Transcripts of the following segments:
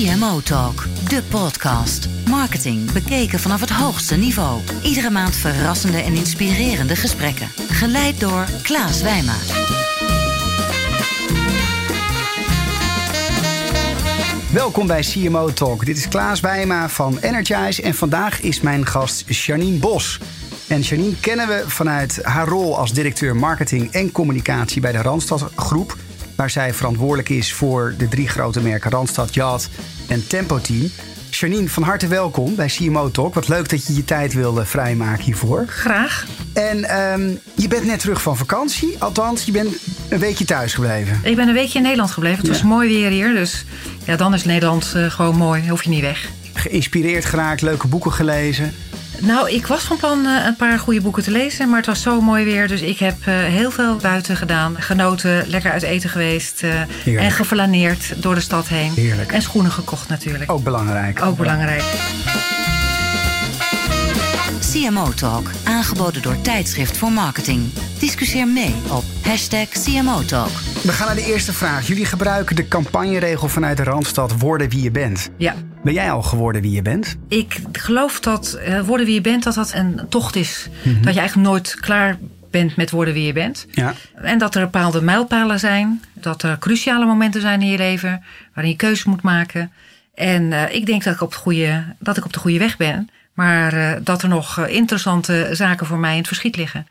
CMO Talk, de podcast. Marketing bekeken vanaf het hoogste niveau. Iedere maand verrassende en inspirerende gesprekken. Geleid door Klaas Wijma. Welkom bij CMO Talk. Dit is Klaas Wijma van Energize en vandaag is mijn gast Janine Bos. En Janine kennen we vanuit haar rol als directeur marketing en communicatie bij de Randstad Groep, waar zij verantwoordelijk is voor de drie grote merken Randstad, Yacht en Tempo Team. Janine, van harte welkom bij CMO Talk. Wat leuk dat je je tijd wilde vrijmaken hiervoor. Graag. En ehm, je bent net terug van vakantie. Althans, je bent een weekje thuis gebleven. Ik ben een weekje in Nederland gebleven. Het Ja. was mooi weer hier. Dus ja, dan is Nederland eh, gewoon mooi. Hoef je niet weg. Geïnspireerd geraakt, leuke boeken gelezen. Nou, ik was van plan eh, een paar goede boeken te lezen. Maar het was zo mooi weer. Dus ik heb eh, heel veel buiten gedaan. Genoten, lekker uit eten geweest. eh, Heerlijk. en geflaneerd door de stad heen. Heerlijk. En schoenen gekocht natuurlijk. Ook belangrijk. Ook belangrijk. CMO Talk, aangeboden door Tijdschrift voor Marketing. Discussieer mee op hashtag CMO Talk. We gaan naar de eerste vraag. Jullie gebruiken de campagneregel vanuit de Randstad worden wie je bent. Ja. Ben jij al geworden wie je bent? Ik geloof dat eh, worden wie je bent, dat dat een tocht is. Mhm. Dat je eigenlijk nooit klaar bent met worden wie je bent. Ja. En dat er bepaalde mijlpalen zijn. Dat er cruciale momenten zijn in je leven. Waarin je keuzes moet maken. En eh, ik denk dat ik, op het goede, dat ik op de goede weg ben. Maar eh, dat er nog interessante zaken voor mij in het verschiet liggen.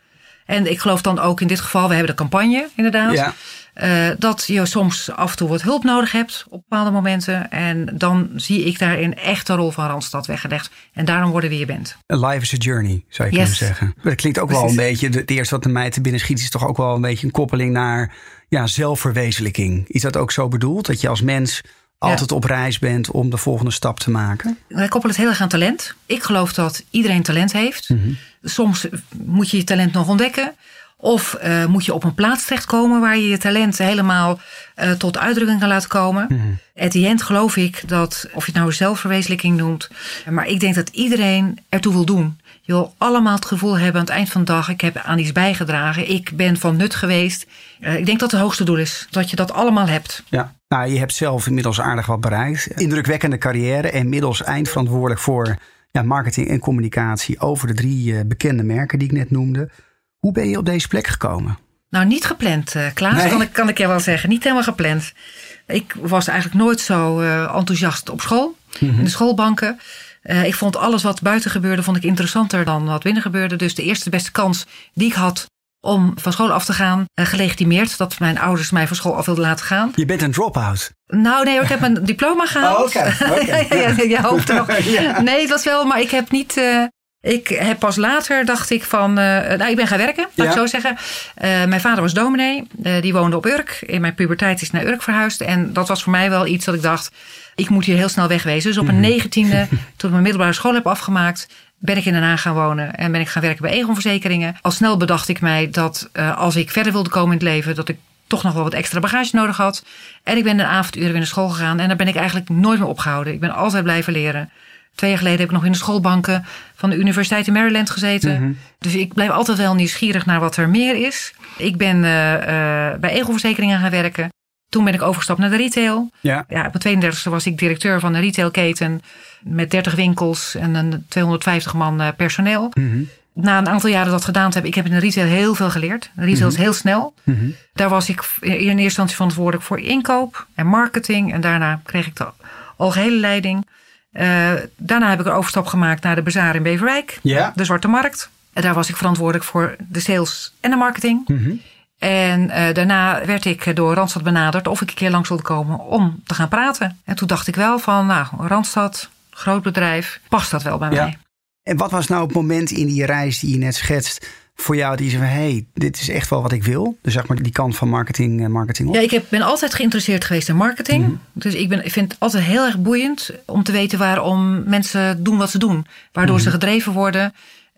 En ik geloof dan ook in dit geval, we hebben de campagne inderdaad. Ja. Eh, dat je soms af en toe wat hulp nodig hebt op bepaalde momenten. En dan zie ik daarin echt de rol van Randstad weggelegd. En daarom worden wie je bent. A life is a journey, zou je Yes. kunnen zeggen. Dat klinkt ook wel een beetje, het eerste wat er mij te binnen schiet... is toch ook wel een beetje een koppeling naar ja, zelfverwezenlijking. Is dat ook zo bedoeld? Dat je als mens altijd op reis bent om de volgende stap te maken? Wij koppelen het heel erg aan talent. Ik geloof dat iedereen talent heeft. Mhm. Soms moet je je talent nog ontdekken. Of eh, moet je op een plaats terechtkomen waar je je talent helemaal eh, tot uitdrukking kan laten komen. Mhm. At the end geloof ik dat, of je het nou zelfverwezenlijking noemt. Maar ik denk dat iedereen ertoe wil doen. Je wil allemaal het gevoel hebben aan het eind van de dag. Ik heb aan iets bijgedragen. Ik ben van nut geweest. Eh, ik denk dat het hoogste doel is. Dat je dat allemaal hebt. Ja. Nou, je hebt zelf inmiddels aardig wat bereikt. Indrukwekkende carrière en inmiddels eindverantwoordelijk voor ja, marketing en communicatie over de drie eh, bekende merken die ik net noemde. Hoe ben je op deze plek gekomen? Nou, niet gepland, eh Klaas, Nee? kan, ik, kan ik je wel zeggen. Niet helemaal gepland. Ik was eigenlijk nooit zo eh, enthousiast op school, in de schoolbanken. Eh, ik vond alles wat buiten gebeurde vond ik interessanter dan wat binnen gebeurde. Dus de eerste beste kans die ik had om van school af te gaan, gelegitimeerd. Dat mijn ouders mij van school af wilden laten gaan. Je bent een drop-out. Nou, nee, ik heb mijn diploma gehaald. Oh, oké, oké. ja, ja, je hoopt nog. Ja. Nee, dat wel, maar ik heb niet. Ik heb pas later dacht ik van. eh, nou, ik ben gaan werken, laat Ja. ik zo zeggen. Eh, mijn vader was dominee. eh, die woonde op Urk. In mijn puberteit is naar Urk verhuisd. En dat was voor mij wel iets dat ik dacht. Ik moet hier heel snel wegwezen. Dus op mijn negentiende, toen ik mijn middelbare school heb afgemaakt. Ben ik in Den Haag gaan wonen en ben ik gaan werken bij Egon Verzekeringen. Al snel bedacht ik mij dat als ik verder wilde komen in het leven, dat ik toch nog wel wat extra bagage nodig had. En ik ben de avonduren weer naar school gegaan. En daar ben ik eigenlijk nooit meer opgehouden. Ik ben altijd blijven leren. Twee jaar geleden heb ik nog in de schoolbanken van de Universiteit in Maryland gezeten. Dus ik blijf altijd wel nieuwsgierig naar wat er meer is. Ik ben eh, eh, bij Egon Verzekeringen gaan werken. Toen ben ik overgestapt naar de retail. Ja. Ja, op mijn 32e was ik directeur van een retailketen met 30 winkels en een 250 man eh, personeel. Na een aantal jaren dat gedaan te hebben, ik heb in de retail heel veel geleerd. De retail is heel snel. Daar was ik in eerste instantie verantwoordelijk voor inkoop en marketing. En daarna kreeg ik de algehele leiding. Eh, daarna heb ik een overstap gemaakt naar de bazaar in Beverwijk. Ja. De Zwarte Markt. En daar was ik verantwoordelijk voor de sales en de marketing. En eh, daarna werd ik door Randstad benaderd of ik een keer langs wilde komen om te gaan praten. En toen dacht ik wel van, nou, Randstad, groot bedrijf, past dat wel bij Ja. mij? En wat was nou het moment in die reis die je net schetst voor jou die zei van hey, dit is echt wel wat ik wil? Dus zeg maar die kant van marketing, eh, marketing op. Ja, ik heb, ben altijd geïnteresseerd geweest in marketing. Dus ik, ben, ik vind het altijd heel erg boeiend om te weten waarom mensen doen wat ze doen. Waardoor ze gedreven worden,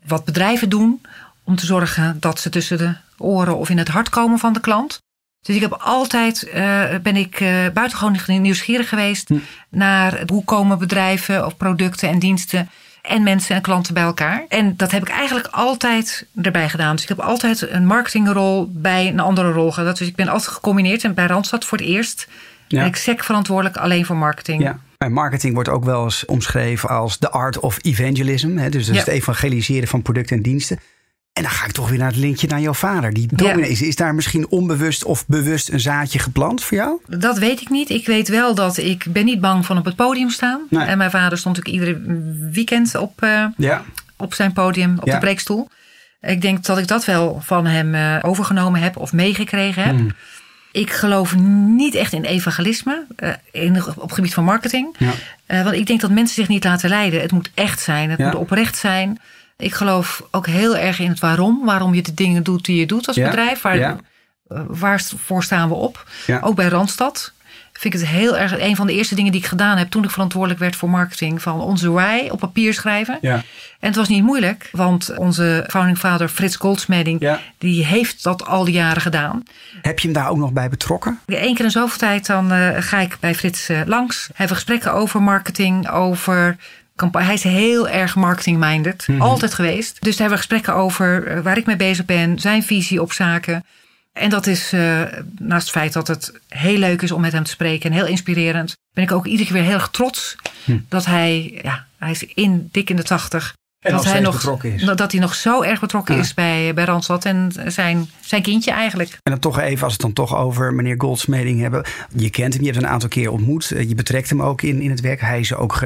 wat bedrijven doen. Om te zorgen dat ze tussen de oren of in het hart komen van de klant. Dus ik heb altijd, eh, ben ik eh, buitengewoon nieuwsgierig geweest naar hoe komen bedrijven of producten en diensten en mensen en klanten bij elkaar. En dat heb ik eigenlijk altijd erbij gedaan. Dus ik heb altijd een marketingrol bij een andere rol gehad. Dus ik ben altijd gecombineerd en bij Randstad voor het eerst Ja. ben ik sec verantwoordelijk alleen voor marketing. Ja. En marketing wordt ook wel eens omschreven als the art of evangelism. Hè? Dus dat is Ja. het evangeliseren van producten en diensten. En dan ga ik toch weer naar het linkje naar jouw vader. Die dominee is. Is daar misschien onbewust of bewust een zaadje geplant voor jou? Dat weet ik niet. Ik weet wel dat ik ben niet bang van op het podium staan. Nee. En mijn vader stond ook iedere weekend op, eh, Ja. op zijn podium, op Ja. de preekstoel. Ik denk dat ik dat wel van hem eh, overgenomen heb of meegekregen heb. Hmm. Ik geloof niet echt in evangelisme eh, in, op het gebied van marketing. Want ik denk dat mensen zich niet laten leiden. Het moet echt zijn, het moet oprecht zijn. Ik geloof ook heel erg in het waarom. Waarom je de dingen doet die je doet als Ja. bedrijf. Waar, Ja. eh, waarvoor staan we op? Ja. Ook bij Randstad vind ik het heel erg een van de eerste dingen die ik gedaan heb toen ik verantwoordelijk werd voor marketing. Van onze why op papier schrijven. Ja. En het was niet moeilijk, want onze founding father Frits Goldsmeding, Ja. die heeft dat al die jaren gedaan. Heb je hem daar ook nog bij betrokken? Eén keer in zoveel tijd dan eh, ga ik bij Frits eh, langs. Hebben we gesprekken over marketing, over Hij is heel erg marketing-minded, altijd geweest. Dus daar hebben we gesprekken over eh, waar ik mee bezig ben, zijn visie op zaken. En dat is, eh, naast het feit dat het heel leuk is om met hem te spreken en heel inspirerend, ben ik ook iedere keer weer heel erg trots dat hij, ja, hij is in, dik in de tachtig. En dat hij nog betrokken is. Dat hij nog zo erg betrokken Ja. is bij, bij Randstad en zijn, zijn kindje eigenlijk. En dan toch even, als we het dan toch over meneer Goldsmeding hebben. Je kent hem, je hebt hem een aantal keer ontmoet. Eh, Je betrekt hem ook in, in het werk. Hij is ook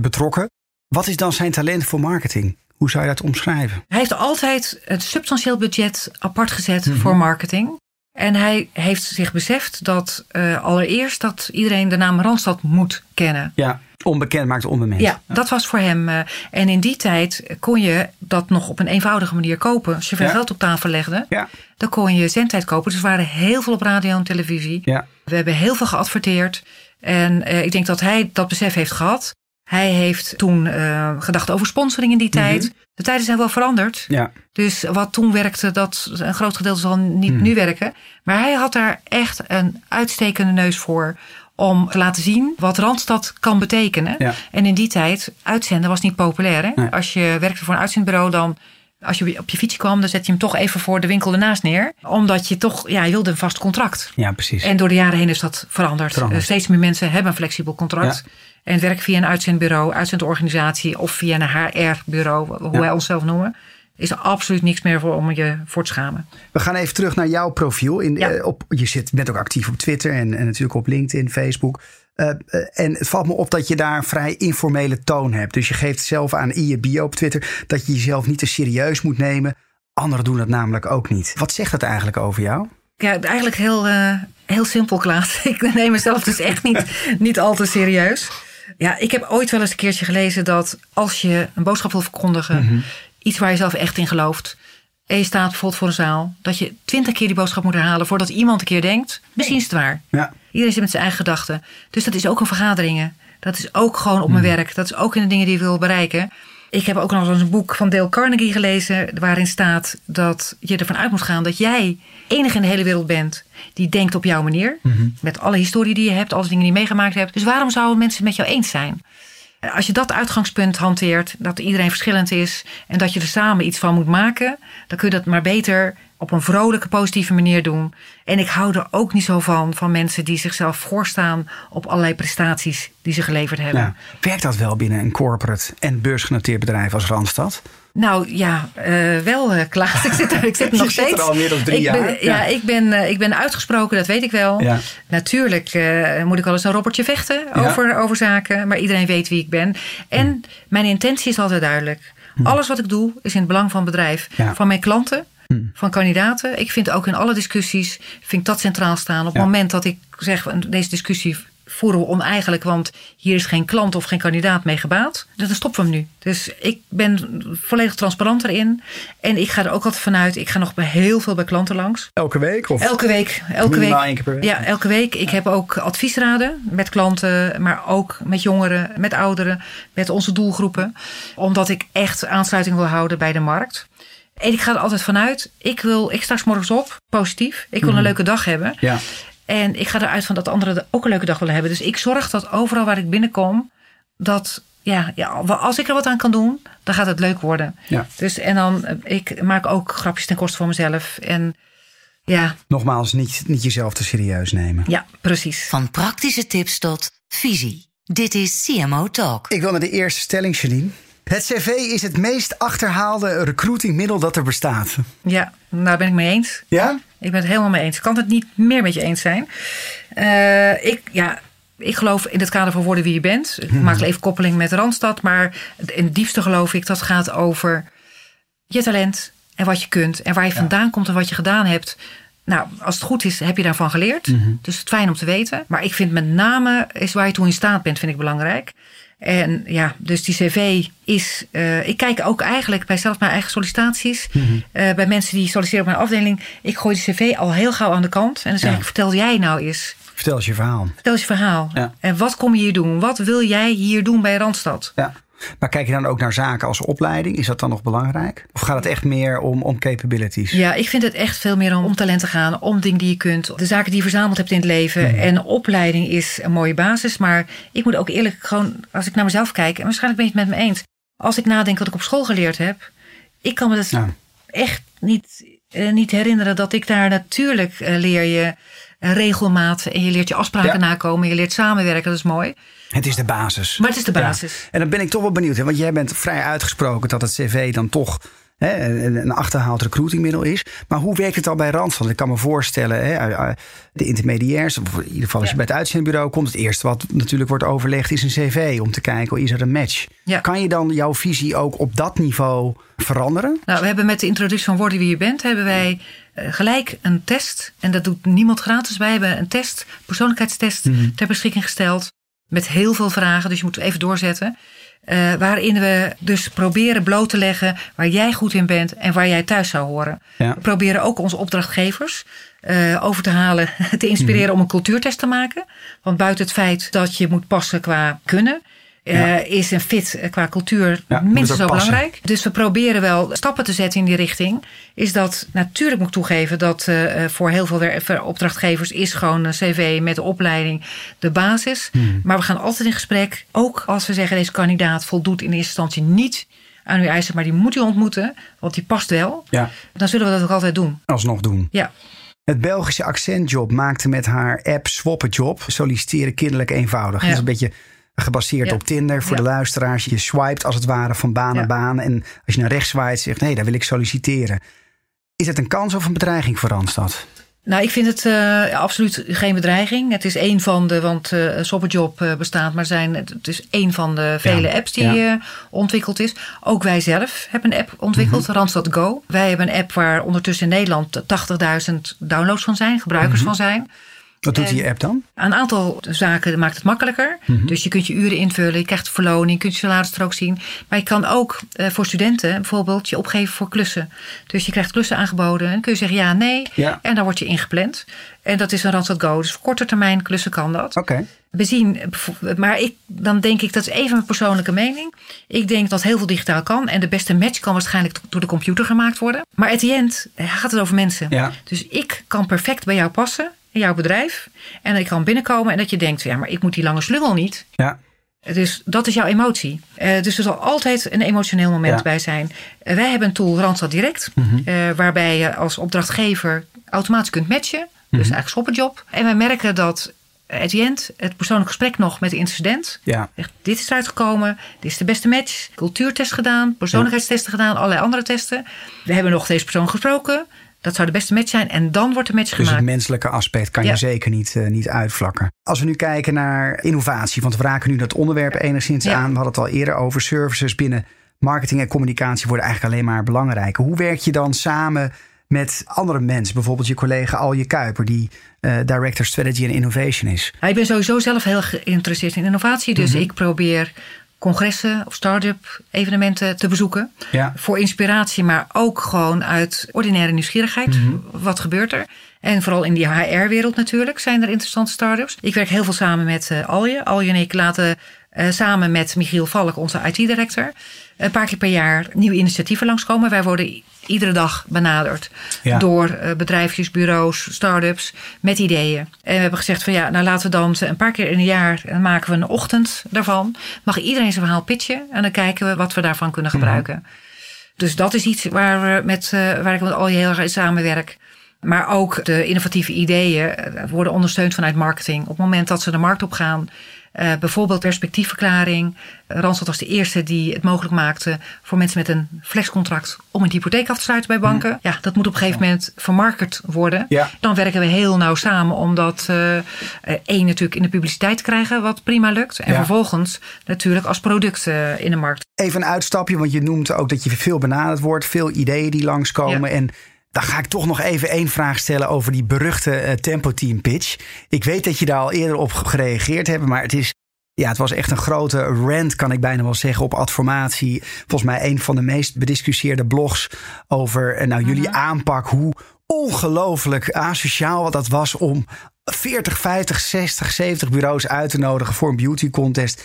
betrokken. Wat is dan zijn talent voor marketing? Hoe zou je dat omschrijven? Hij heeft altijd een substantieel budget apart gezet Mhm. voor marketing. En hij heeft zich beseft dat eh, allereerst dat iedereen de naam Randstad moet kennen. Ja, onbekend maakt onbemind. Ja, dat was voor hem. eh, en in die tijd kon je dat nog op een eenvoudige manier kopen. Als je veel Ja. geld op tafel legde, Ja, dan kon je zendtijd kopen. Dus we waren heel veel op radio en televisie. ja. We hebben heel veel geadverteerd. En eh, ik denk dat hij dat besef heeft gehad. Hij heeft toen eh, gedacht over sponsoring in die tijd. De tijden zijn wel veranderd. ja. Dus wat toen werkte, dat een groot gedeelte zal niet Hmm. nu werken. Maar hij had daar echt een uitstekende neus voor. Om te laten zien wat Randstad kan betekenen. Ja. En in die tijd, uitzenden was niet populair. Hè? Nee. Als je werkte voor een uitzendbureau, dan als je op je fiets kwam, dan zet je hem toch even voor de winkel ernaast neer. Omdat je toch, ja, je wilde een vast contract. Ja, precies. En door de jaren heen is dat veranderd. Veranderd. Eh, steeds meer mensen hebben een flexibel contract. En werken via een uitzendbureau, uitzendorganisatie of via een HR-bureau, hoe Ja. wij onszelf noemen. Is er absoluut niks meer voor om je voor te schamen. We gaan even terug naar jouw profiel. In, Ja. eh, op, je zit, bent ook actief op Twitter en, en natuurlijk op LinkedIn, Facebook. Eh, eh, en het valt me op dat je daar een vrij informele toon hebt. Dus je geeft zelf aan in je bio op Twitter dat je jezelf niet te serieus moet nemen. Anderen doen dat namelijk ook niet. Wat zegt dat eigenlijk over jou? Ja, eigenlijk heel, heel simpel, Klaas. Ik neem mezelf dus echt niet, niet al te serieus. Ja, ik heb ooit wel eens een keertje gelezen dat als je een boodschap wil verkondigen, iets waar je zelf echt in gelooft, en je staat bijvoorbeeld voor een zaal, dat je twintig keer die boodschap moet herhalen voordat iemand een keer denkt, misschien is het waar. Ja, Iedereen zit met zijn eigen gedachten. Dus dat is ook in vergaderingen. Dat is ook gewoon op mijn werk. Dat is ook in de dingen die je wil bereiken. Ik heb ook nog eens een boek van Dale Carnegie gelezen. waarin staat dat je ervan uit moet gaan dat jij enige in de hele wereld bent. die denkt op jouw manier. Met alle historie die je hebt, alle dingen die je meegemaakt hebt. Dus waarom zouden mensen het met jou eens zijn? Als je dat uitgangspunt hanteert, dat iedereen verschillend is en dat je er samen iets van moet maken, dan kun je dat maar beter op een vrolijke, positieve manier doen. En ik hou er ook niet zo van, van mensen die zichzelf voorstaan op allerlei prestaties die ze geleverd hebben. ja. Werkt dat wel binnen een corporate en beursgenoteerd bedrijf als Randstad? Nou ja, eh, wel Klaas. Ik zit ik zit er nog zit er steeds. al meer dan drie ik jaar. Ben, ja, Ja. ik, ben, eh, ik ben uitgesproken, dat weet ik wel. Ja. Natuurlijk moet ik wel eens een robbertje vechten Ja. over, over zaken. Maar iedereen weet wie ik ben. En Hm. mijn intentie is altijd duidelijk. Alles wat ik doe is in het belang van het bedrijf. Hm. Van mijn klanten, van kandidaten. Ik vind ook in alle discussies vind ik dat centraal staan. Op Ja. het moment dat ik zeg, deze discussie voeren we oneigenlijk, want hier is geen klant of geen kandidaat mee gebaat. Dan stoppen we hem nu. Dus ik ben volledig transparant erin. En ik ga er ook altijd vanuit, ik ga nog bij heel veel bij klanten langs. Elke week? Of? Elke week. Elke week. één keer per week? Ja, elke week. Ik heb ook adviesraden met klanten, maar ook met jongeren, met ouderen, met onze doelgroepen. Omdat ik echt aansluiting wil houden bij de markt. En ik ga er altijd vanuit, ik, wil, ik sta 's morgens op, positief. Ik wil een leuke dag hebben. Mhm. Ja. En ik ga eruit van dat anderen ook een leuke dag willen hebben. Dus ik zorg dat overal waar ik binnenkom, dat ja, ja, als ik er wat aan kan doen, dan gaat het leuk worden. Ja. Dus en dan, eh, ik maak ook grapjes ten koste van mezelf. En ja, Nogmaals, niet, niet jezelf te serieus nemen. ja, precies. Van praktische tips tot visie. Dit is CMO Talk. Ik wil naar de eerste stelling, Janine. Het cv is het meest achterhaalde recruitingmiddel dat er bestaat. Ja, daar ben ik mee eens. Ja? Ik ben het helemaal mee eens. Ik kan het niet meer met je eens zijn. Uh, ik, ja, ik geloof in het kader van worden wie je bent. Ik maak even koppeling met Randstad. Maar in het diepste geloof ik dat gaat over je talent en wat je kunt. En waar je vandaan komt en wat je gedaan hebt. Nou, als het goed is, heb je daarvan geleerd. Dus het is fijn om te weten. Maar ik vind met name is waar je toe in staat bent, vind ik belangrijk. En ja, dus die cv is. Uh, ik kijk ook eigenlijk bij zelfs mijn eigen sollicitaties. Mm -hmm. uh, bij mensen die solliciteren op mijn afdeling. Ik gooi de cv al heel gauw aan de kant. En dan zeg ja. ik: vertel jij nou eens. Vertel eens je verhaal. Vertel eens je verhaal. Ja. En wat kom je hier doen? Wat wil jij hier doen bij Randstad? Ja. Maar kijk je dan ook naar zaken als opleiding? Is dat dan nog belangrijk? Of gaat het echt meer om, om capabilities? Ja, ik vind het echt veel meer om, om talent te gaan. Om dingen die je kunt. De zaken die je verzameld hebt in het leven. Mm. En opleiding is een mooie basis. Maar ik moet ook eerlijk gewoon, als ik naar mezelf kijk. En waarschijnlijk ben je het met me eens. Als ik nadenk wat ik op school geleerd heb. Ik kan me dat ja. echt niet, uh, niet herinneren dat ik daar natuurlijk uh, leer je regelmaat. En je leert je afspraken ja. nakomen. Je leert samenwerken. Dat is mooi. Het is de basis. Maar het is de basis. Ja. En dan ben ik toch wel benieuwd. Hè? Want jij bent vrij uitgesproken dat het cv dan toch hè, een achterhaald recruitingmiddel is. Maar hoe werkt het al bij Randstad? Ik kan me voorstellen, hè, de intermediairs, of in ieder geval als je ja. bij het uitzendbureau komt, het eerste wat natuurlijk wordt overlegd is een cv om te kijken, is er een match? Ja. Kan je dan jouw visie ook op dat niveau veranderen? Nou, we hebben met de introductie van Worden wie je bent, hebben wij gelijk een test. En dat doet niemand gratis. Wij hebben een test, persoonlijkheidstest, mm -hmm. ter beschikking gesteld. Met heel veel vragen, dus je moet even doorzetten. Uh, waarin we dus proberen bloot te leggen waar jij goed in bent en waar jij thuis zou horen. Ja. We proberen ook onze opdrachtgevers uh, over te halen, te inspireren mm-hmm. om een cultuurtest te maken. Want buiten het feit dat je moet passen qua kunnen. Ja. Uh, is een fit qua cultuur ja, minstens zo belangrijk. Dus we proberen wel stappen te zetten in die richting. Is dat natuurlijk moet ik toegeven dat uh, voor heel veel opdrachtgevers is gewoon een cv met de opleiding de basis. Hmm. Maar we gaan altijd in gesprek. Ook als we zeggen deze kandidaat voldoet in eerste instantie niet aan uw eisen, maar die moet u ontmoeten, want die past wel. Ja. Dan zullen we dat ook altijd doen. Alsnog doen. Ja. Het Belgische accentjob maakte met haar app Swappenjob solliciteren kinderlijk eenvoudig. Ja. Dat is een beetje gebaseerd Ja. op Tinder voor Ja. de luisteraars. Je swipet als het ware van baan naar baan. En als je naar rechts zwaait, zegt nee, daar wil ik solliciteren. Is het een kans of een bedreiging voor Randstad? Nou, ik vind het uh, absoluut geen bedreiging. Het is één van de, want uh, Sopperjob uh, bestaat, maar zijn, het is één van de vele Ja, apps die ja. ontwikkeld is. Ook wij zelf hebben een app ontwikkeld, Mhm. Randstad Go. Wij hebben een app waar ondertussen in Nederland 80.000 downloads van zijn, gebruikers Mhm. van zijn. Wat doet die app dan? Een aantal zaken maakt het makkelijker. Mhm. Dus je kunt je uren invullen, je krijgt verloning, je kunt je salarisstrook zien. Maar je kan ook eh, voor studenten bijvoorbeeld je opgeven voor klussen. Dus je krijgt klussen aangeboden en dan kun je zeggen ja, nee. Ja. En dan word je ingepland. En dat is een Randstad Go. Dus voor korte termijn klussen kan dat. Oké. We zien, maar ik, dan denk ik, dat is even mijn persoonlijke mening. Ik denk dat heel veel digitaal kan. En de beste match kan waarschijnlijk door de computer gemaakt worden. Maar at the end gaat het over mensen. Ja. Dus ik kan perfect bij jou passen, in jouw bedrijf. En ik kan binnenkomen en dat je denkt, ja, maar ik moet die lange slungel niet. Ja. Dus dat is jouw emotie. Eh, dus er zal altijd een emotioneel moment Ja. bij zijn. Eh, wij hebben een tool Randstad Direct. Mhm. eh, waarbij je als opdrachtgever automatisch kunt matchen. Dus Mhm. eigenlijk shopperjob. En wij merken dat at the end het persoonlijk gesprek nog met de incident. Ja. Zegt, dit is eruit gekomen. Dit is de beste match. Cultuurtest gedaan. Persoonlijkheidstesten gedaan. Allerlei andere testen. We hebben nog deze persoon gesproken. Dat zou de beste match zijn. En dan wordt de match Dus het gemaakt. menselijke aspect kan je zeker niet, eh, niet uitvlakken. Als we nu kijken naar innovatie, want we raken nu dat onderwerp enigszins Ja. aan. We hadden het al eerder over services binnen marketing en communicatie worden eigenlijk alleen maar belangrijker. Hoe werk je dan samen met andere mensen? Bijvoorbeeld je collega Alje Kuiper, die eh, Director Strategy and Innovation is. Ja, Ik ben sowieso zelf heel geïnteresseerd in innovatie. Dus Mhm. ik probeer congressen of start-up evenementen te bezoeken. Ja. Voor inspiratie, maar ook gewoon uit ordinaire nieuwsgierigheid. Mhm. Wat gebeurt er? En vooral in die HR-wereld natuurlijk zijn er interessante start-ups. Ik werk heel veel samen met eh, Alje. Alje en ik laten eh, samen met Michiel Valk, onze IT-director... een paar keer per jaar nieuwe initiatieven langskomen. Wij worden iedere dag benaderd Ja. door eh, bedrijfjes, bureaus, start-ups met ideeën. En we hebben gezegd van ja, nou laten we dan een paar keer in een jaar maken we een ochtend daarvan. Mag iedereen zijn verhaal pitchen en dan kijken we wat we daarvan kunnen gebruiken. Dus dat is iets waar, we met, eh, waar ik met al heel erg in samenwerk. Maar ook de innovatieve ideeën eh, worden ondersteund vanuit marketing. Op het moment dat ze de markt op gaan, Uh, bijvoorbeeld perspectiefverklaring. Randstad was de eerste die het mogelijk maakte voor mensen met een flexcontract om een hypotheek af te sluiten bij banken. Mm. Ja, dat moet op een gegeven moment vermarkt worden. Ja. Dan werken we heel nauw samen om dat uh, één natuurlijk in de publiciteit te krijgen, wat prima lukt. En Ja. vervolgens natuurlijk als product in de markt. Even een uitstapje, want je noemt ook dat je veel benaderd wordt, veel ideeën die langskomen. Ja. En dan ga ik toch nog even één vraag stellen over die beruchte uh, tempo team pitch. Ik weet dat je daar al eerder op gereageerd hebt, maar het is. Ja, het was echt een grote rant, kan ik bijna wel zeggen, op Adformatie. Volgens mij een van de meest bediscussieerde blogs over uh, nou, jullie Mhm. aanpak. Hoe ongelooflijk asociaal dat was om 40, 50, 60, 70 bureaus uit te nodigen voor een beauty contest.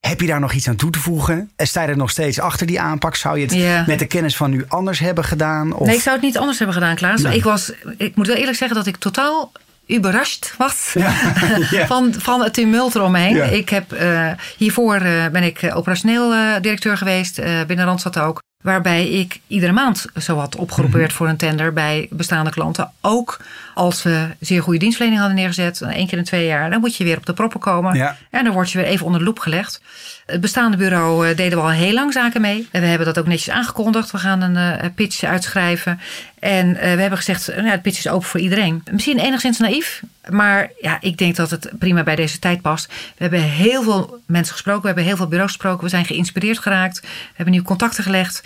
Heb je daar nog iets aan toe te voegen? En sta je er nog steeds achter die aanpak? Zou je het Ja. met de kennis van nu anders hebben gedaan? Of... Nee, ik zou het niet anders hebben gedaan, Klaas. Nee. Ik, was, ik moet wel eerlijk zeggen dat ik totaal überrascht was Ja, ja. van, van het tumult eromheen. Ja. Ik heb, uh, hiervoor uh, ben ik operationeel uh, directeur geweest, binnen Randstad ook. Waarbij ik iedere maand zo had opgeroepen Mhm. werd voor een tender bij bestaande klanten. Ook als we zeer goede dienstverlening hadden neergezet, één keer in twee jaar, dan moet je weer op de proppen komen. Ja. En dan word je weer even onder de loep gelegd. Het bestaande bureau eh, deden we al heel lang zaken mee. En we hebben dat ook netjes aangekondigd. We gaan een uh, pitch uitschrijven. En uh, we hebben gezegd, nou, de pitch is open voor iedereen. Misschien enigszins naïef, maar ja, ik denk dat het prima bij deze tijd past. We hebben heel veel mensen gesproken, we hebben heel veel bureaus gesproken. We zijn geïnspireerd geraakt, we hebben nieuwe contacten gelegd.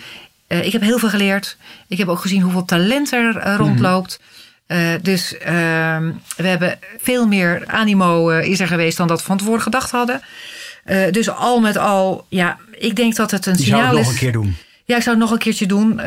Uh, ik heb heel veel geleerd. Ik heb ook gezien hoeveel talent er uh, rondloopt. Uh, dus uh, we hebben veel meer animo is er geweest dan dat we van tevoren gedacht hadden. Dus al met al, ja, ik denk dat het een Je signaal zou het is. nog een keer doen. Ja, ik zou het nog een keertje doen. Uh,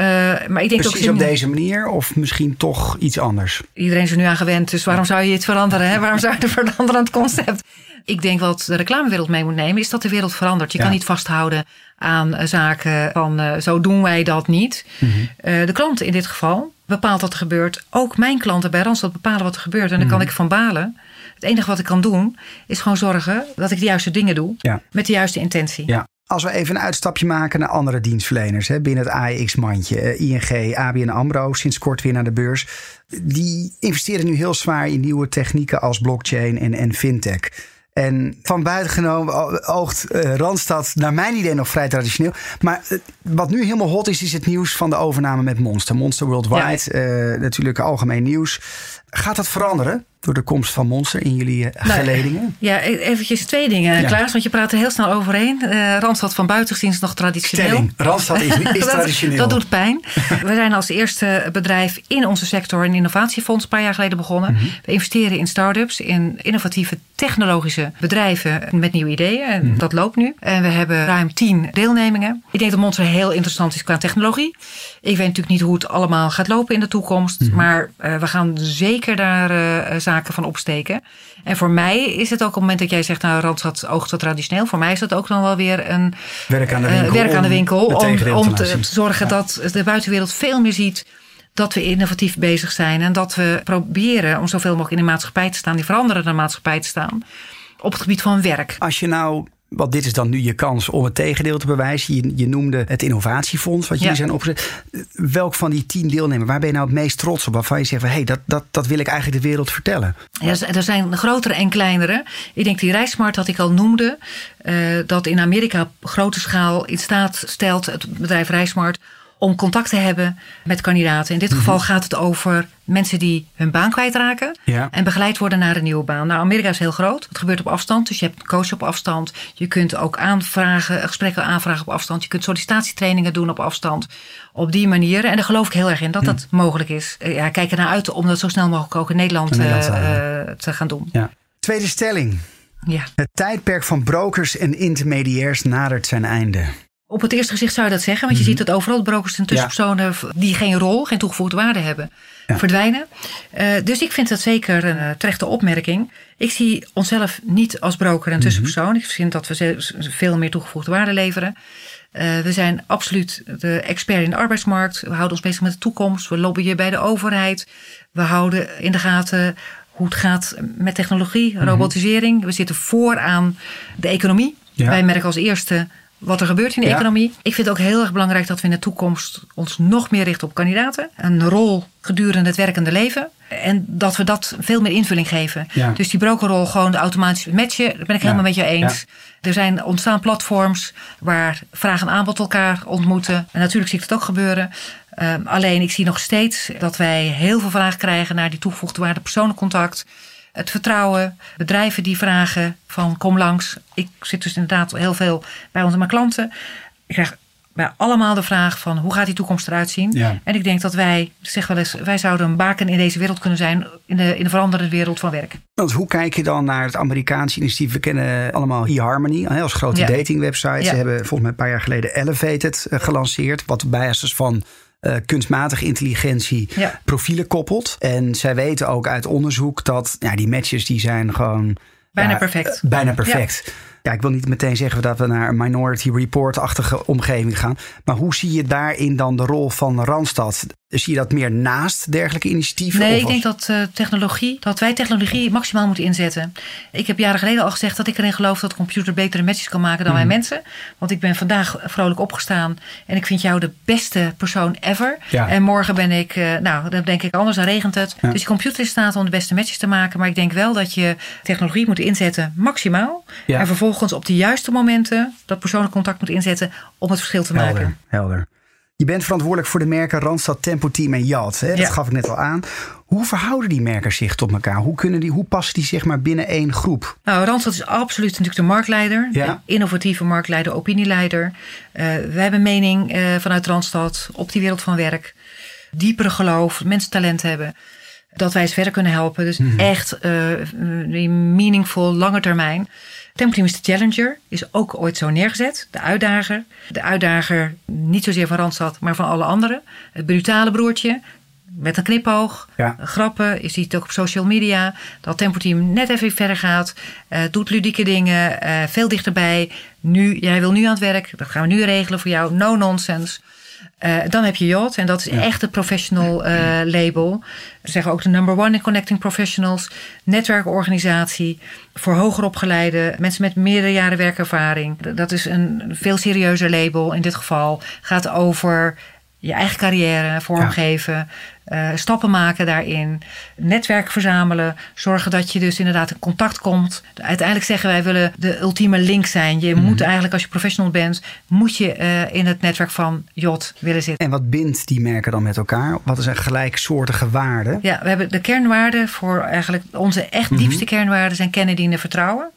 maar ik denk Precies ook op deze manier of misschien toch iets anders? Iedereen is er nu aan gewend, dus waarom zou je het veranderen? Hè? Waarom zou je het veranderen aan het concept? Ik denk wat de reclamewereld mee moet nemen, is dat de wereld verandert. Je Ja. kan niet vasthouden aan uh, zaken van uh, zo doen wij dat niet. Mhm. Uh, de klant in dit geval bepaalt wat er gebeurt. Ook mijn klanten bij Randstad bepalen wat er gebeurt. En daar kan Mhm. ik van balen. Het enige wat ik kan doen, is gewoon zorgen dat ik de juiste dingen doe. Ja. Met de juiste intentie. Ja. Als we even een uitstapje maken naar andere dienstverleners hè, binnen het AEX-mandje, eh, ING, ABN AMRO, sinds kort weer naar de beurs. Die investeren nu heel zwaar in nieuwe technieken als blockchain en, en fintech. En van buiten genomen oogt uh, Randstad naar mijn idee nog vrij traditioneel. Maar uh, wat nu helemaal hot is, is het nieuws van de overname met Monster. Monster Worldwide, ja. uh, natuurlijk algemeen nieuws. Gaat dat veranderen door de komst van Monster in jullie uh, nou, geledingen? Ja, eventjes twee dingen, ja. Klaas. Want je praat er heel snel overheen. Uh, Randstad van buiten is nog traditioneel. Stelling. Randstad is, is dat, traditioneel. Dat doet pijn. We zijn als eerste bedrijf in onze sector een innovatiefonds een paar jaar geleden begonnen. Mm -hmm. We investeren in start-ups, in innovatieve technologische bedrijven met nieuwe ideeën. En mm -hmm. dat loopt nu. En we hebben ruim tien deelnemingen. Ik denk dat Monster heel interessant is qua technologie. Ik weet natuurlijk niet hoe het allemaal gaat lopen in de toekomst. Mm -hmm. Maar uh, we gaan zeker daar uh, zaken van opsteken. En voor mij is het ook op het moment dat jij zegt, nou, Randstad oogt wat traditioneel. Voor mij is dat ook dan wel weer een werk aan de winkel. Uh, werk aan de winkel om, om, om te, te, te zorgen ja. dat de buitenwereld veel meer ziet dat we innovatief bezig zijn. En dat we proberen om zoveel mogelijk in de maatschappij te staan, die veranderende maatschappij te staan. Op het gebied van werk. Als je nou want dit is dan nu je kans om het tegendeel te bewijzen. Je, je noemde het innovatiefonds wat jullie ja. zijn opgezet. Welk van die tien deelnemers, waar ben je nou het meest trots op? Waarvan je zegt van hé, hey, dat, dat, dat wil ik eigenlijk de wereld vertellen. Ja, er zijn grotere en kleinere. Ik denk die Rijsmart dat ik al noemde. Uh, dat in Amerika op grote schaal in staat stelt het bedrijf Rijsmart om contact te hebben met kandidaten. In dit Mhm. geval mm -hmm. gaat het over mensen die hun baan kwijtraken ja. en begeleid worden naar een nieuwe baan. Nou, Amerika is heel groot. Het gebeurt op afstand, dus je hebt coach op afstand. Je kunt ook aanvragen, gesprekken aanvragen op afstand. Je kunt sollicitatietrainingen doen op afstand. Op die manier. En daar geloof ik heel erg in dat dat mogelijk is. Ja, kijk er naar uit om dat zo snel mogelijk ook in Nederland, in Nederland uh, te gaan doen. Ja. Tweede stelling. Ja. Het tijdperk van brokers en intermediairs nadert zijn einde. Op het eerste gezicht zou je dat zeggen, want je -hmm. ziet dat overal brokers en tussenpersonen ja. die geen rol, geen toegevoegde waarde hebben, ja. verdwijnen. Uh, dus ik vind dat zeker een uh, terechte opmerking. Ik zie onszelf niet als broker en tussenpersoon. Mm -hmm. Ik vind dat we veel meer toegevoegde waarde leveren. Uh, we zijn absoluut de expert in de arbeidsmarkt. We houden ons bezig met de toekomst. We lobbyen bij de overheid. We houden in de gaten hoe het gaat met technologie, -hmm. robotisering. We zitten vooraan de economie. Ja. Wij merken als eerste wat er gebeurt in de ja. economie. Ik vind het ook heel erg belangrijk dat we in de toekomst ons nog meer richten op kandidaten. Een rol gedurende het werkende leven. En dat we dat veel meer invulling geven. Ja. Dus die brokerrol gewoon de automatische matchen, daar ben ik helemaal met je eens. Er zijn ontstaan platforms waar vraag en aanbod elkaar ontmoeten. En natuurlijk zie ik het ook gebeuren. Um, alleen ik zie nog steeds dat wij heel veel vragen krijgen naar die toegevoegde waarde persoonlijk contact. Het vertrouwen, bedrijven die vragen van kom langs. Ik zit dus inderdaad heel veel bij onze mijn klanten. Ik krijg bij allemaal de vraag van hoe gaat die toekomst eruit zien? Ja. En ik denk dat wij, zeg wel eens, wij zouden een baken in deze wereld kunnen zijn, in de, in de veranderende wereld van werk. Want hoe kijk je dan naar het Amerikaanse initiatief? We kennen allemaal eHarmony als grote Ja. datingwebsite. Ja. Ze hebben volgens mij een paar jaar geleden Elevated eh, gelanceerd. Wat op basis van eh, kunstmatige intelligentie Ja. profielen koppelt. En zij weten ook uit onderzoek dat ja, die matches die zijn gewoon... Bijna ja, perfect. eh, bijna perfect. Ja. Ik wil niet meteen zeggen dat we naar een Minority Report-achtige omgeving gaan. Maar hoe zie je daarin dan de rol van Randstad? Zie je dat meer naast dergelijke initiatieven? Nee, Of ik denk dat eh, technologie, dat wij technologie maximaal moeten inzetten. Ik heb jaren geleden al gezegd dat ik erin geloof dat computer betere matches kan maken dan Mhm. wij mensen. Want ik ben vandaag vrolijk opgestaan en ik vind jou de beste persoon ever. Ja. En morgen ben ik, eh, nou, dan denk ik anders, dan regent het. Ja. Dus die computer is in staat om de beste matches te maken. Maar ik denk wel dat je technologie moet inzetten maximaal. Ja. En vervolgens op de juiste momenten dat persoonlijk contact moet inzetten om het verschil te maken. Helder. Je bent verantwoordelijk voor de merken Randstad, Tempo Team en Jad. Hè? Dat Ja. gaf ik net al aan. Hoe verhouden die merken zich tot elkaar? Hoe, kunnen die, hoe passen die zich maar binnen één groep? Nou, Randstad is absoluut natuurlijk de marktleider. Ja. De innovatieve marktleider, opinieleider. Eh wij hebben mening eh, vanuit Randstad op die wereld van werk. Diepere geloof, mensen talent hebben. Dat wij ze verder kunnen helpen. Dus Mhm. echt die meaningful, lange termijn. Tempoteam is de challenger. Is ook ooit zo neergezet. De uitdager. De uitdager niet zozeer van Randstad, maar van alle anderen. Het brutale broertje. Met een knipoog. Ja. Grappen. Je ziet het ook op social media. Dat Tempoteam net even verder gaat. eh, doet ludieke dingen. eh, veel dichterbij. Nu, jij wil nu aan het werk. Dat gaan we nu regelen voor jou. No nonsense. Eh, dan heb je Yacht en dat is echt het professional eh, label. We zeggen ook de number one in connecting professionals. Netwerkorganisatie voor hoger opgeleide mensen met meerdere jaren werkervaring. Dat is een veel serieuzer label. In dit geval gaat over je eigen carrière vormgeven. Eh, stappen maken daarin. Netwerk verzamelen. Zorgen dat je dus inderdaad in contact komt. Uiteindelijk zeggen wij willen de ultieme link zijn. Je moet eigenlijk als je professional bent, moet je eh, in het netwerk van Jot willen zitten. En wat bindt die merken dan met elkaar? Wat is een gelijksoortige waarde? Ja, we hebben de kernwaarden voor eigenlijk onze echt diepste kernwaarden zijn kennen, dienen, vertrouwen.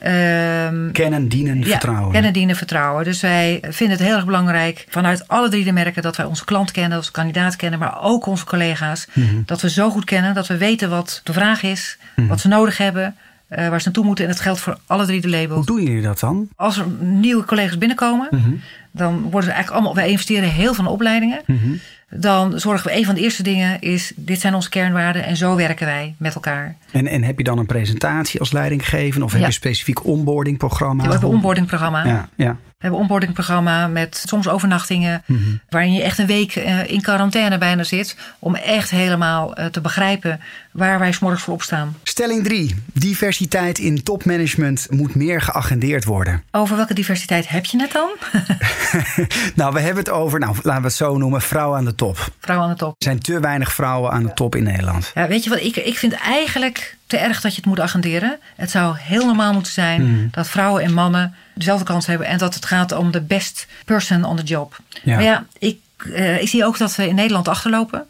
Ehm, Kennen, dienen, ja, vertrouwen. kennen, dienen, vertrouwen. Dus wij vinden het heel erg belangrijk vanuit alle drie de merken dat wij onze klant kennen, onze kandidaat kennen, maar ook onze collega's. Dat we zo goed kennen dat we weten wat de vraag is, wat ze nodig hebben, eh, waar ze naartoe moeten. En dat geldt voor alle drie de labels. Hoe doen jullie dat dan? Als er nieuwe collega's binnenkomen, dan worden ze eigenlijk allemaal. Wij investeren heel veel in opleidingen. Dan zorgen we een van de eerste dingen is: dit zijn onze kernwaarden en zo werken wij met elkaar. En, en heb je dan een presentatie als leidinggever? Of heb Ja. je een specifiek onboardingprogramma? We hebben een onboardingprogramma. Ja, ja. We hebben een onboardingprogramma met soms overnachtingen. Waarin je echt een week eh, in quarantaine bijna zit. Om echt helemaal eh, te begrijpen waar wij 's morgens voor opstaan. Stelling 3. Diversiteit in topmanagement moet meer geagendeerd worden. Over welke diversiteit heb je het dan? nou, we hebben het over, nou, laten we het zo noemen, vrouwen aan de top. Vrouwen aan de top. Er zijn te weinig vrouwen aan de top in Nederland. Ja, weet je wat? Ik, ik vind eigenlijk te erg dat je het moet agenderen. Het zou heel normaal moeten zijn dat vrouwen en mannen dezelfde kans hebben. En dat het gaat om de best person on the job. Ja. Maar ja, ik, eh, ik zie ook dat we in Nederland achterlopen.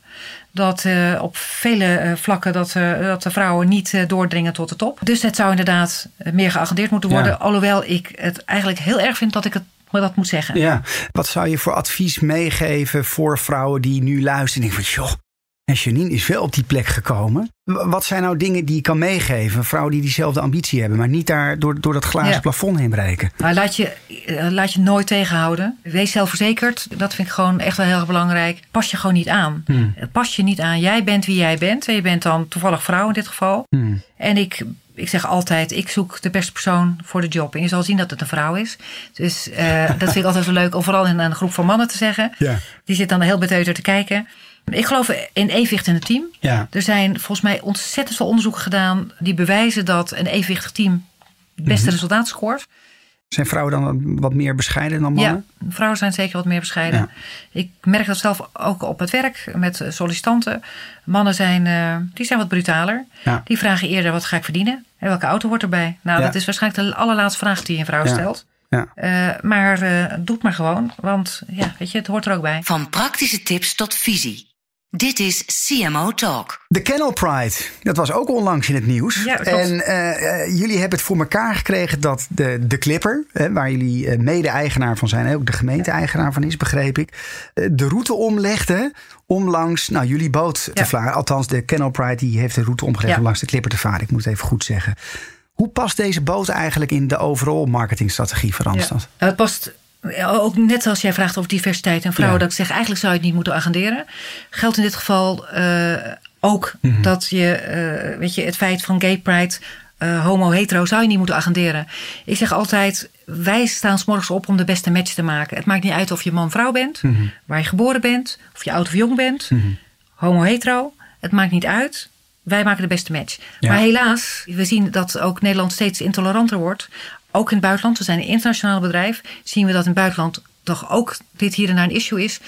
Dat eh, op vele eh, vlakken dat, eh, dat de vrouwen niet doordringen tot de top. Dus het zou inderdaad meer geagendeerd moeten worden. Ja. Alhoewel ik het eigenlijk heel erg vind dat ik het dat moet zeggen. Ja. Wat zou je voor advies meegeven voor vrouwen die nu luisteren? En denken van, joh, en Janine is wel op die plek gekomen. Wat zijn nou dingen die je kan meegeven? Vrouwen die diezelfde ambitie hebben, maar niet daar door, door dat glazen Ja. plafond heen breken. Maar laat je, eh, laat je nooit tegenhouden. Wees zelfverzekerd. Dat vind ik gewoon echt wel heel erg belangrijk. Pas je gewoon niet aan. Hmm. Pas je niet aan. Jij bent wie jij bent. En je bent dan toevallig vrouw in dit geval. Hmm. En ik, ik zeg altijd, ik zoek de beste persoon voor de job. En je zal zien dat het een vrouw is. Dus eh, dat vind ik altijd wel leuk om vooral in een groep van mannen te zeggen. Ja. Die zit dan heel beteuterd te kijken. Ik geloof in evenwicht in het team. Ja. Er zijn volgens mij ontzettend veel onderzoeken gedaan die bewijzen dat een evenwichtig team het beste resultaat scoort. Zijn vrouwen dan wat meer bescheiden dan mannen? Ja, vrouwen zijn zeker wat meer bescheiden. Ja. Ik merk dat zelf ook op het werk met sollicitanten. Mannen zijn, eh, die zijn wat brutaler. Ja. Die vragen eerder wat ga ik verdienen en welke auto wordt erbij. Nou, Ja. dat is waarschijnlijk de allerlaatste vraag die een vrouw Ja. stelt. Ja. Eh, maar eh, doe het maar gewoon, want ja, weet je, het hoort er ook bij. Van praktische tips tot visie. Dit is CMO Talk. De Kennel Pride, dat was ook onlangs in het nieuws. Ja, en eh, eh, jullie hebben het voor elkaar gekregen dat de, de Clipper, hè, waar jullie eh, mede-eigenaar van zijn, en ook de gemeente-eigenaar van is, begreep ik, de route omlegde om langs nou, jullie boot te varen. Althans, de Kennel Pride die heeft de route omgelegd Ja. om langs de Clipper te varen. Ik moet het even goed zeggen. Hoe past deze boot eigenlijk in de overall marketingstrategie van Randstad? Ja. Nou, het past ook net als jij vraagt over diversiteit en vrouwen, Ja. dat ik zeg eigenlijk zou je het niet moeten agenderen. Geldt in dit geval eh, ook Mhm. dat je, eh, weet je, het feit van gay pride, eh, homo, hetero, zou je niet moeten agenderen. Ik zeg altijd, wij staan 's morgens op om de beste match te maken. Het maakt niet uit of je man, vrouw bent, Mhm. waar je geboren bent, of je oud of jong bent, homo, hetero. Het maakt niet uit. Wij maken de beste match. Ja. Maar helaas, we zien dat ook Nederland steeds intoleranter wordt. Ook in het buitenland, we zijn een internationaal bedrijf. Zien we dat in het buitenland toch ook dit hier en daar een issue is.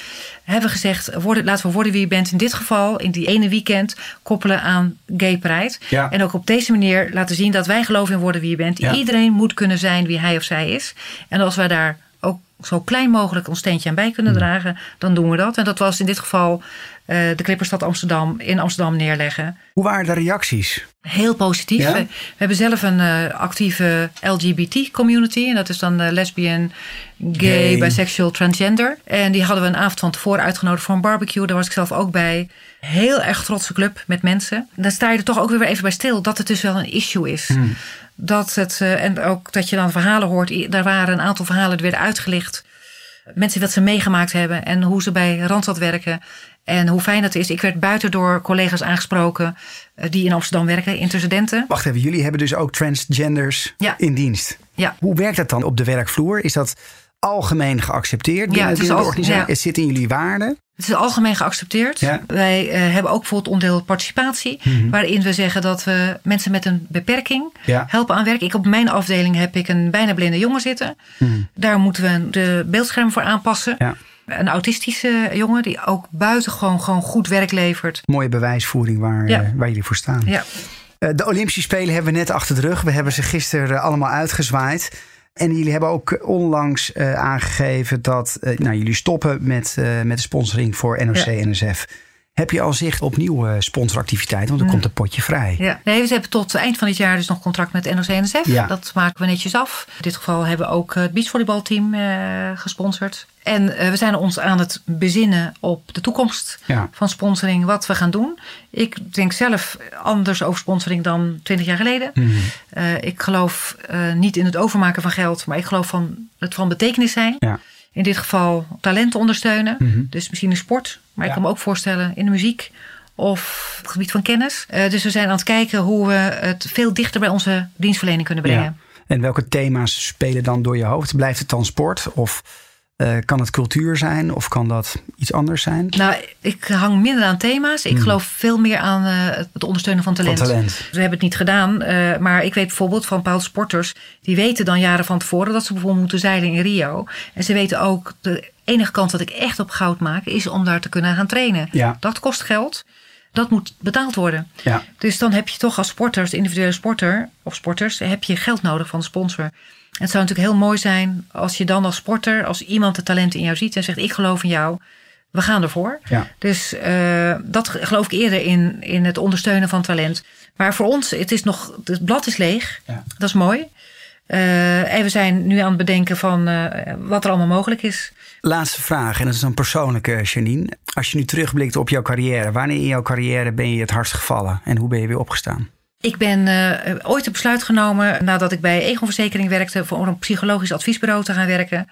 Hebben we gezegd, worden, laten we worden wie je bent. In dit geval, in die ene weekend, koppelen aan gay pride. Ja. En ook op deze manier laten zien dat wij geloven in worden wie je bent. Ja. Iedereen moet kunnen zijn wie hij of zij is. En als wij daar zo klein mogelijk ons steentje aan bij kunnen Hmm. dragen, dan doen we dat. En dat was in dit geval eh, de Clipperstad Amsterdam in Amsterdam neerleggen. Hoe waren de reacties? Heel positief. Ja? We, hebben zelf een eh, actieve LGBT-community. En dat is dan eh, lesbian, gay, Gay. bisexual, transgender. En die hadden we een avond van tevoren uitgenodigd voor een barbecue. Daar was ik zelf ook bij. Heel erg trotse club met mensen. Dan sta je er toch ook weer even bij stil dat het dus wel een issue is. Dat het, eh, en ook dat je dan verhalen hoort. Daar waren een aantal verhalen die werden uitgelicht. Mensen wat ze meegemaakt hebben en hoe ze bij Randstad werken. En hoe fijn dat is. Ik werd buiten door collega's aangesproken eh, die in Amsterdam werken, intercedenten. Wacht even, jullie hebben dus ook transgenders Ja. in dienst. Ja. Hoe werkt dat dan op de werkvloer? Is dat algemeen geaccepteerd binnen, het is binnen de organisatie? ja. Het zit in jullie waarden? Het is algemeen geaccepteerd. Ja. Mhm. Wij eh, hebben ook bijvoorbeeld onderdeel participatie. Waarin we zeggen dat we mensen met een beperking Ja. helpen aan werk. Ik op mijn afdeling heb ik een bijna blinde jongen zitten. Daar moeten we de beeldscherm voor aanpassen. Mhm. Ja. Een autistische jongen die ook buitengewoon gewoon goed werk levert. Mooie bewijsvoering waar, Ja. eh, waar jullie voor staan. Ja. Eh, de Olympische Spelen hebben we net achter de rug. We hebben ze gisteren allemaal uitgezwaaid. En jullie hebben ook eh, onlangs eh, aangegeven dat eh, nou, jullie stoppen met, met de sponsoring voor NOC-NSF. Heb je al zicht op nieuwe sponsoractiviteiten? Want er komt een potje vrij. Ja. Nee, we hebben tot eind van dit jaar dus nog contract met NOC-NSF. Ja. Dat maken we netjes af. In dit geval hebben we ook het beachvolleybalteam eh, gesponsord. En eh, we zijn ons aan het bezinnen op de toekomst Ja. van sponsoring, wat we gaan doen. Ik denk zelf anders over sponsoring dan twintig jaar geleden. Mhm. Eh, ik geloof eh, niet in het overmaken van geld, maar ik geloof van het van betekenis zijn. Ja. In dit geval talenten ondersteunen. Mhm. Dus misschien in sport, maar Ja. ik kan me ook voorstellen in de muziek of het gebied van kennis. Eh, dus we zijn aan het kijken hoe we het veel dichter bij onze dienstverlening kunnen brengen. Ja. En welke thema's spelen dan door je hoofd? Blijft het dan sport? Of eh, kan het cultuur zijn? Of kan dat iets anders zijn? Nou, ik hang minder aan thema's. Ik geloof veel meer aan eh, het ondersteunen van talent. Hmm. Van talent. We hebben het niet gedaan, eh, maar ik weet bijvoorbeeld van bepaalde sporters... die weten dan jaren van tevoren dat ze bijvoorbeeld moeten zeilen in Rio. En ze weten ook, de enige kans dat ik echt op goud maak... is om daar te kunnen gaan trainen. Ja. Dat kost geld. Dat moet betaald worden. Ja. Dus dan heb je toch als sporter, als individuele sporter of sporters... heb je geld nodig van de sponsor. Het zou natuurlijk heel mooi zijn als je dan als sporter... als iemand de talenten in jou ziet en zegt... ik geloof in jou, we gaan ervoor. Ja. Dus eh, dat geloof ik eerder in, in het ondersteunen van talent. Maar voor ons, het, is nog, het blad is leeg. Ja. Dat is mooi. Eh, en we zijn nu aan het bedenken van eh, wat er allemaal mogelijk is. Laatste vraag, en dat is een persoonlijke, Janine. Als je nu terugblikt op jouw carrière, wanneer in jouw carrière ben je het hardst gevallen en hoe ben je weer opgestaan? Ik ben eh, ooit het besluit genomen nadat ik bij Egon Verzekering werkte... voor een psychologisch adviesbureau te gaan werken.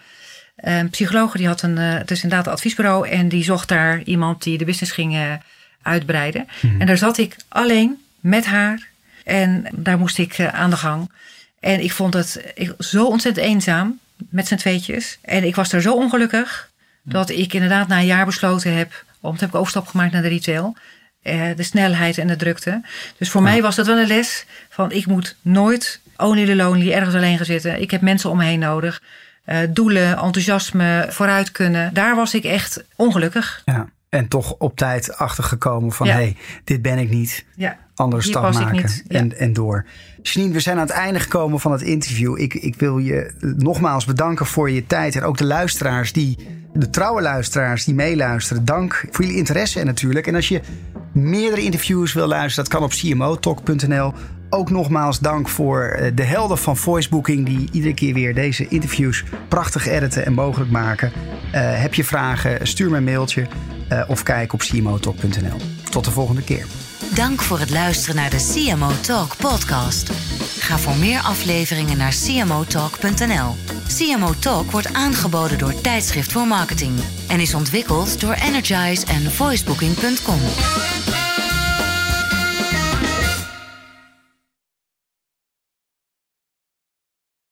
Een psycholoog die had een, eh, het is inderdaad een adviesbureau... en die zocht daar iemand die de business ging eh, uitbreiden. En daar zat ik alleen met haar en daar moest ik eh, aan de gang. En ik vond het ik, zo ontzettend eenzaam met z'n tweetjes. En ik was er zo ongelukkig dat ik inderdaad na een jaar besloten heb... om toen heb ik overstap gemaakt naar de retail... Eh, de snelheid en de drukte. Dus voor mij was dat wel een les van ik moet nooit only the lonely, ergens alleen gaan zitten. Ik heb mensen om me heen nodig. Uh, doelen, enthousiasme, vooruit kunnen. Daar was ik echt ongelukkig. Ja. En toch op tijd achtergekomen van... hé, hey, dit ben ik niet. Ja. Andere stap maken en, en door. Janine, we zijn aan het einde gekomen van het interview. Ik, ik wil je nogmaals bedanken voor je tijd. En ook de luisteraars, die, de trouwe luisteraars die meeluisteren. Dank voor jullie interesse en natuurlijk. En als je meerdere interviews wil luisteren, dat kan op cmotalk.nl. Ook nogmaals dank voor eh, de helden van Voicebooking... die iedere keer weer deze interviews prachtig editen en mogelijk maken. Uh, heb je vragen, stuur me een mailtje uh, of kijk op cmotalk.nl. Tot de volgende keer. Dank voor het luisteren naar de CMO Talk podcast. Ga voor meer afleveringen naar cmotalk.nl. CMO Talk wordt aangeboden door Tijdschrift voor Marketing en is ontwikkeld door Energize en voicebooking.com.